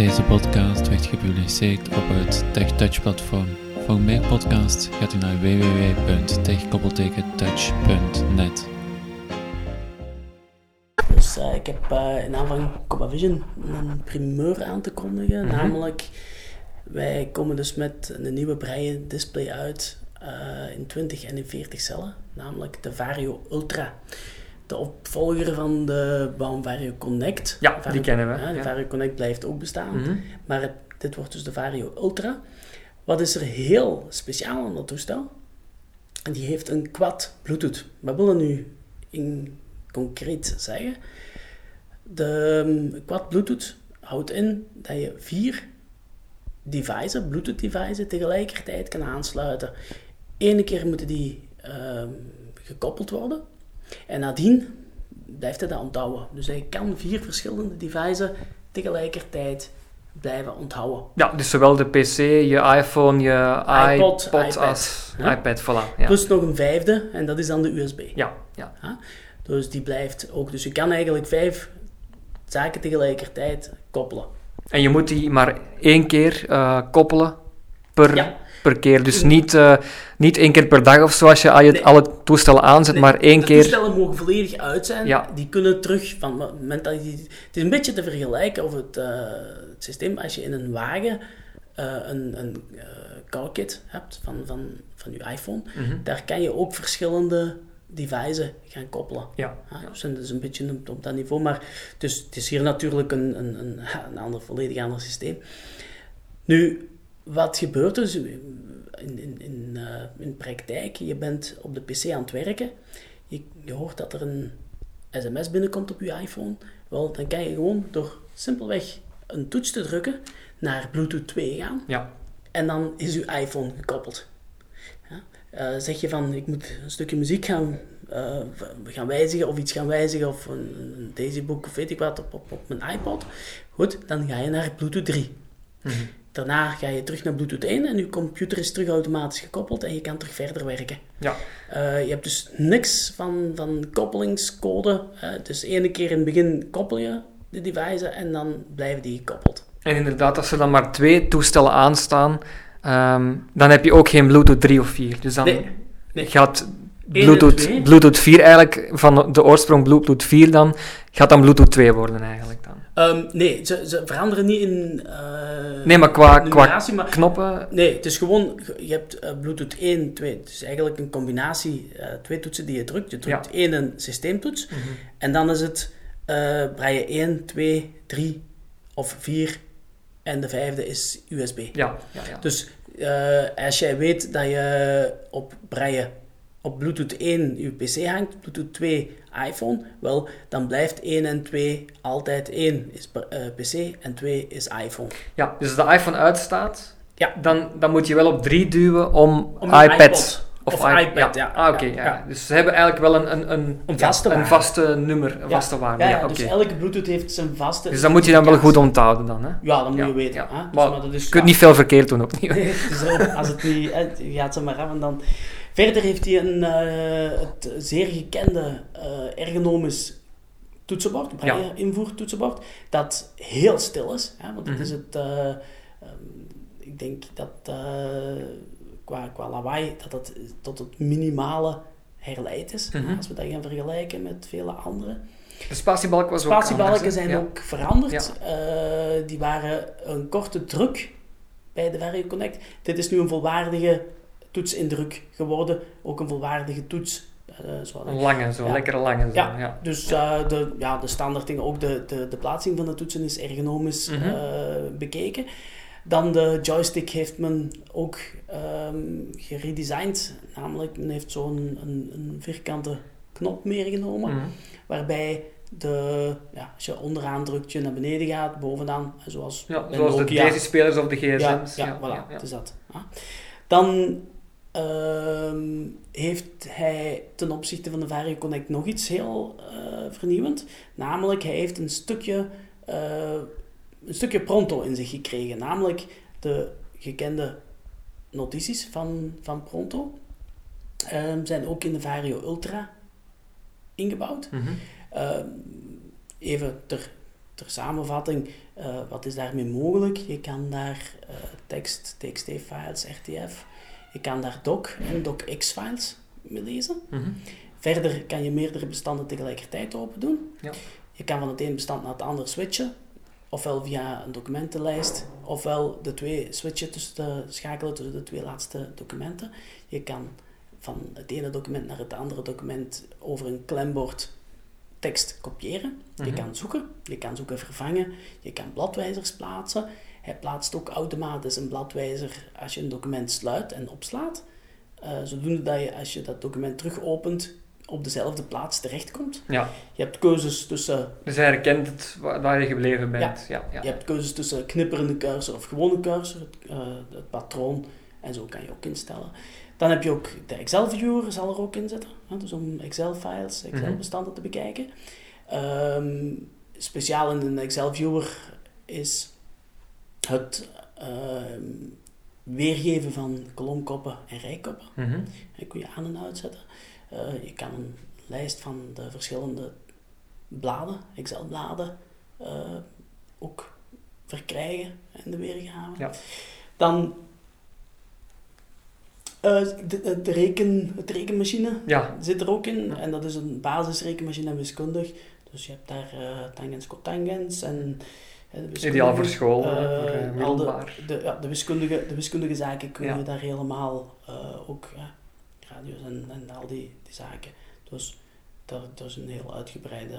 Deze podcast werd gepubliceerd op het TechTouch platform. Voor meer podcasts gaat u naar www.tech-touch.net. Dus uh, ik heb uh, in naam van Vision een primeur aan te kondigen. Mhm. Namelijk, wij komen dus met een nieuwe breien display uit uh, in 20 en in 40 cellen. Namelijk de Vario Ultra. De opvolger van de Vario Connect. Ja, Vario, die kennen we. de ja. Vario Connect blijft ook bestaan. Mhm. Maar het, dit wordt dus de Vario Ultra. Wat is er heel speciaal aan dat toestel? En die heeft een quad Bluetooth. Wat wil dat nu in concreet zeggen? De um, quad Bluetooth houdt in dat je vier devices, Bluetooth devices, tegelijkertijd kan aansluiten. Ene keer moeten die uh, gekoppeld worden. En nadien blijft hij dat onthouden. Dus hij kan vier verschillende devices tegelijkertijd blijven onthouden. Ja, dus zowel de PC, je iPhone, je iPod, iPod iPad. als Ja. iPad, voilà. Ja. Plus nog een vijfde, en dat is dan de USB. ja, ja. Ja? Dus die blijft ook. Dus je kan eigenlijk vijf zaken tegelijkertijd koppelen. En je moet die maar één keer eh, koppelen per, Ja. Per keer. Dus niet, eh, niet één keer per dag of zo als je al je- Nee. alle toestellen aanzet, Nee, maar één de keer. toestellen mogen volledig uit zijn. Ja. Die kunnen terug van die- Het is een beetje te vergelijken of het, eh, het systeem als je in een wagen eh, een, een car-kit hebt van, van, van je iPhone. Mhm. Daar kan je ook verschillende devices gaan koppelen. Ja. Ja, dus dat is een beetje op, op dat niveau. Maar dus, het is hier natuurlijk een, een, een, een ander, volledig ander systeem. Nu, wat gebeurt er dus in, in, in, eh, in praktijk? Je bent op de PC aan het werken. Je, je hoort dat er een sms binnenkomt op je iPhone. Wel, dan kan je gewoon door simpelweg een toets te drukken naar Bluetooth 2 gaan. Ja. En dan is uw iPhone gekoppeld. Ja? Eh, zeg je van, ik moet een stukje muziek gaan, eh, gaan wijzigen of iets gaan wijzigen of een, een Daisybook of weet ik wat op, op, op mijn iPod. Goed, dan ga je naar Bluetooth 3. Mhm. Daarna ga je terug naar Bluetooth 1 en je computer is terug automatisch gekoppeld en je kan terug verder werken. Ja. Eh, je hebt dus niks van, van koppelingscode. eh, dus ene keer in het begin koppel je de devices en dan blijven die gekoppeld. En inderdaad, als er dan maar twee toestellen aanstaan, ehm, dan heb je ook geen Bluetooth 3 of 4. Dus dan Nee, nee. gaat Bluetooth. Bluetooth 4 eigenlijk, van de oorsprong Bluetooth 4 dan, gaat dan Bluetooth 2 worden eigenlijk Ehm, nee, ze, ze veranderen niet in. eh, Nee, maar qua, qua maar knoppen... Nee, het is gewoon, je hebt eh, Bluetooth 1, 2. Het is eigenlijk een combinatie, eh, twee toetsen die je drukt. Je drukt Ja. één een systeemtoets Mhm. en dan is het braille 1, 2, 3 of 4 en de vijfde is USB. Ja, ja, ja. Dus als jij weet dat je op braille op Bluetooth 1 je PC hangt, Bluetooth 2 iPhone, wel, dan blijft 1 en 2 altijd 1 is eh, PC en 2 is iPhone. ja, dus als de iPhone uitstaat, Ja. dan, dan moet je wel op 3 duwen om, iPad... iPod of iPad, ja. Ah, oké, Ja, ja, ja. Dus ze hebben eigenlijk wel een, een, een, Een ja, vaste een vaste nummer, een vaste waarde. Ja, Ja, ja, dus elke Bluetooth heeft zijn vaste... Dus dat moet je dan wel goed onthouden dan, hè? Ja, dat moet Ja, je weten. ja. Hè? Dus, Maar dat is, Je kunt niet veel verkeerd doen opnieuw. Nee, dus als het niet... gaat ze maar af en dan... Verder heeft hij een eh, het zeer gekende eh, ergonomisch toetsenbord, braille invoertoetsenbord, dat heel stil is. Hè? Want het Mhm. is het... eh, ehm, ik denk dat qua, qua lawaai, dat het tot het minimale herleid is. Mhm. Als we dat gaan vergelijken met vele andere. De spatiebalk was ook Spatiebalken anders, zijn Ja. ook veranderd. Die waren een korte druk bij de Vario Connect. Dit is nu een volwaardige toetsindruk geworden. Ook een volwaardige toets. eh, Een lange, zo, Ja. lekkere lange. Zo, Ja. ja. dus eh, de, ja, de standaard dingen, ook de, de, de plaatsing van de toetsen is ergonomisch Mhm. eh, bekeken. Dan de joystick heeft men ook ehm, geredesigned. Namelijk, men heeft zo'n een, een vierkante knop meegenomen Mhm. waarbij de, ja, als je onderaan drukt, je naar beneden gaat, bovenaan, zoals Ja, zoals de Nokia. Daisy-spelers of de Ja, gsm's. ja, voilà, ja. het is dat. Ja. Dan ehm, heeft hij ten opzichte van de Vario Connect nog iets heel eh, vernieuwend. Namelijk, hij heeft een stukje, eh, een stukje pronto in zich gekregen. Namelijk de gekende notities van, van pronto ehm, zijn ook in de Vario Ultra ingebouwd. Mhm. Ehm, even ter, ter samenvatting, eh, wat is daarmee mogelijk? Je kan daar tekst, txt-files, RTF, je kan daar doc en docx-files mee lezen. Mhm. Verder kan je meerdere bestanden tegelijkertijd open doen. Ja. Je kan van het ene bestand naar het andere switchen. Ofwel via een documentenlijst, ofwel de twee switchen tussen de, schakelen tussen de twee laatste documenten. Je kan van het ene document naar het andere document over een klembord tekst kopiëren. Je Mhm. kan zoeken, je kan zoeken vervangen, je kan bladwijzers plaatsen. Hij plaatst ook automatisch een bladwijzer als je een document sluit en opslaat. Eh, zodoende dat je als je dat document terug opent op dezelfde plaats terechtkomt. Ja, Je hebt keuzes tussen, dus hij herkent het wa- waar je gebleven bent. Ja, ja. je hebt keuzes tussen knipperende cursor of gewone cursor, het, eh, het patroon, en zo kan je ook instellen. Dan heb je ook de Excel-viewer, zal er ook in zitten, hè, dus om Excel-files, Excel-bestanden te bekijken. Ehm, speciaal in een Excel-viewer is het ehm, weergeven van kolomkoppen en rijkoppen. Die kun je aan en uitzetten. Eh, je kan een lijst van de verschillende bladen, Excel-bladen, eh, ook verkrijgen in de weergave. Ja. Dan eh, de, de reken, het rekenmachine Ja, zit er ook in. Ja. En dat is een basisrekenmachine en wiskundig. Dus je hebt daar eh tangens, cotangens en... ideaal voor school, eh, voor eh, al de- ja, de, wiskundige, de wiskundige zaken kun Ja. daar helemaal eh, ook, ja, radio's en, en al die, die zaken. Dus dat, dat is een heel uitgebreide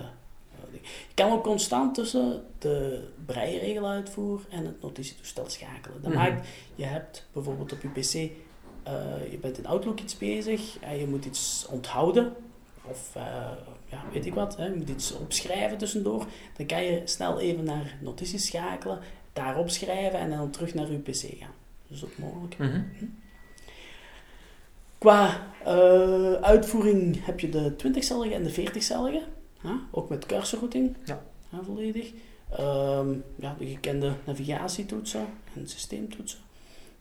ding. Je kan ook constant tussen de breiregel-uitvoer en het notitietoestel schakelen. Dat Mhm. maakt, je hebt bijvoorbeeld op je pc, je bent in Outlook iets bezig en je moet iets onthouden. Of eh, ja, weet ik wat, hè, je moet iets opschrijven tussendoor. Dan kan je snel even naar notities schakelen, daarop schrijven en dan terug naar je pc gaan. Dat is ook mogelijk. Mhm. Qua eh, uitvoering heb je de 20-cellige en de 40-cellige. hè, Ook met cursorrouting. Ja. volledig. Ehm, ja, de gekende navigatietoetsen en systeemtoetsen.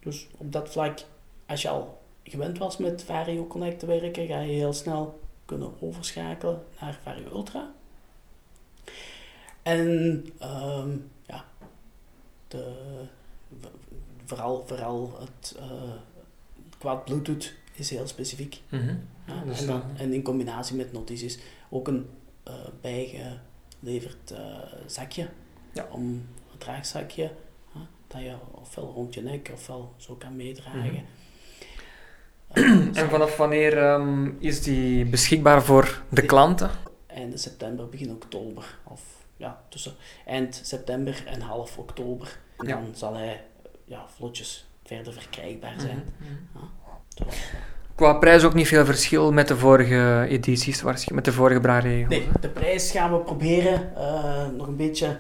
Dus op dat vlak, als je al gewend was met Vario Connect te werken, ga je heel snel kunnen overschakelen naar Vario Ultra. En ehm, ja, de, vooral, vooral het eh, qua Bluetooth is heel specifiek. Mhm. Ja, dus en, dan, en in combinatie met notities ook een eh, bijgeleverd eh, zakje. Ja. Om een draagzakje, dat je ofwel rond je nek ofwel zo kan meedragen. Mhm. En vanaf wanneer ehm, is die beschikbaar voor de klanten? einde september, begin oktober. Of ja, tussen eind september en half oktober. En Ja. dan zal hij ja, vlotjes verder verkrijgbaar zijn. Mhm. Dus- Qua prijs ook niet veel verschil met de vorige edities, waarschijnlijk met de vorige braairegels. Nee, de prijs gaan we proberen eh, nog een beetje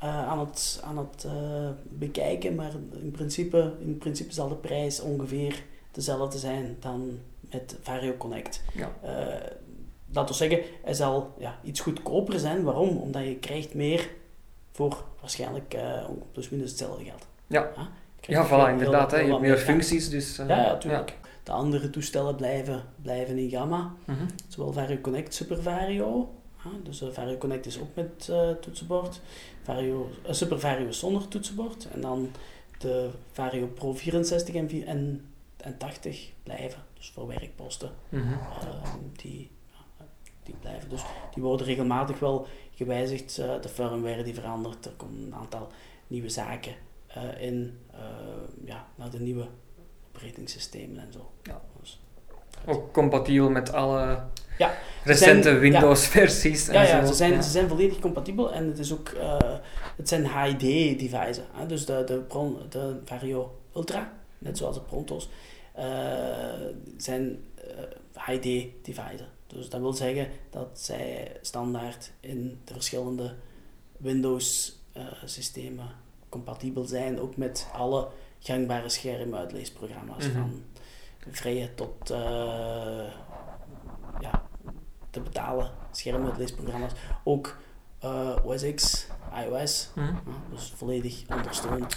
eh, aan het, aan het eh, bekijken, maar in principe, in principe zal de prijs ongeveer dezelfde zijn dan met Vario Connect. Ja. Eh, dat wil zeggen, hij zal ja, iets goedkoper zijn. Waarom? Omdat je krijgt meer voor waarschijnlijk eh plus minus hetzelfde geld. Ja. Je Ja, voilà, inderdaad. Hè. Je hebt meer functies, dus... eh, Ja, ja, natuurlijk. De andere toestellen blijven, blijven in gamma. Mhm. Zowel Vario Connect, Super Vario. Ja, dus eh, Vario Connect is ook met eh, toetsenbord. Vario, eh, Super Vario zonder toetsenbord. En dan de Vario Pro 64 en, en, en 80 blijven. Dus voor werkposten. Mhm. Ehm, die, ja, die blijven. Dus die worden regelmatig wel gewijzigd. eh, de firmware die verandert. Er komen een aantal nieuwe zaken eh, in. eh, ja, naar de nieuwe operatingsystemen en zo. Ja. Dus, Ook compatibel met alle Ja, recente ja. Windows-versies. Ja, en ja, zo. ze zijn, Ja. ze zijn volledig compatibel en het is ook, eh, het zijn HID-devices. Dus de, de, de Vario Ultra, net zoals de Pronto's, eh, zijn eh HID-devices. Dus dat wil zeggen dat zij standaard in de verschillende Windows-systemen compatibel zijn, ook met alle gangbare schermuitleesprogramma's, Mhm. van vrije tot eh, ja, te betalen schermuitleesprogramma's. Ook eh, OS X, iOS, Mhm. dus volledig ondersteund.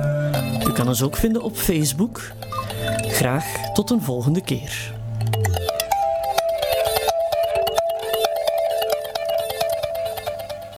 U kan ons ook vinden op Facebook. Graag tot een volgende keer.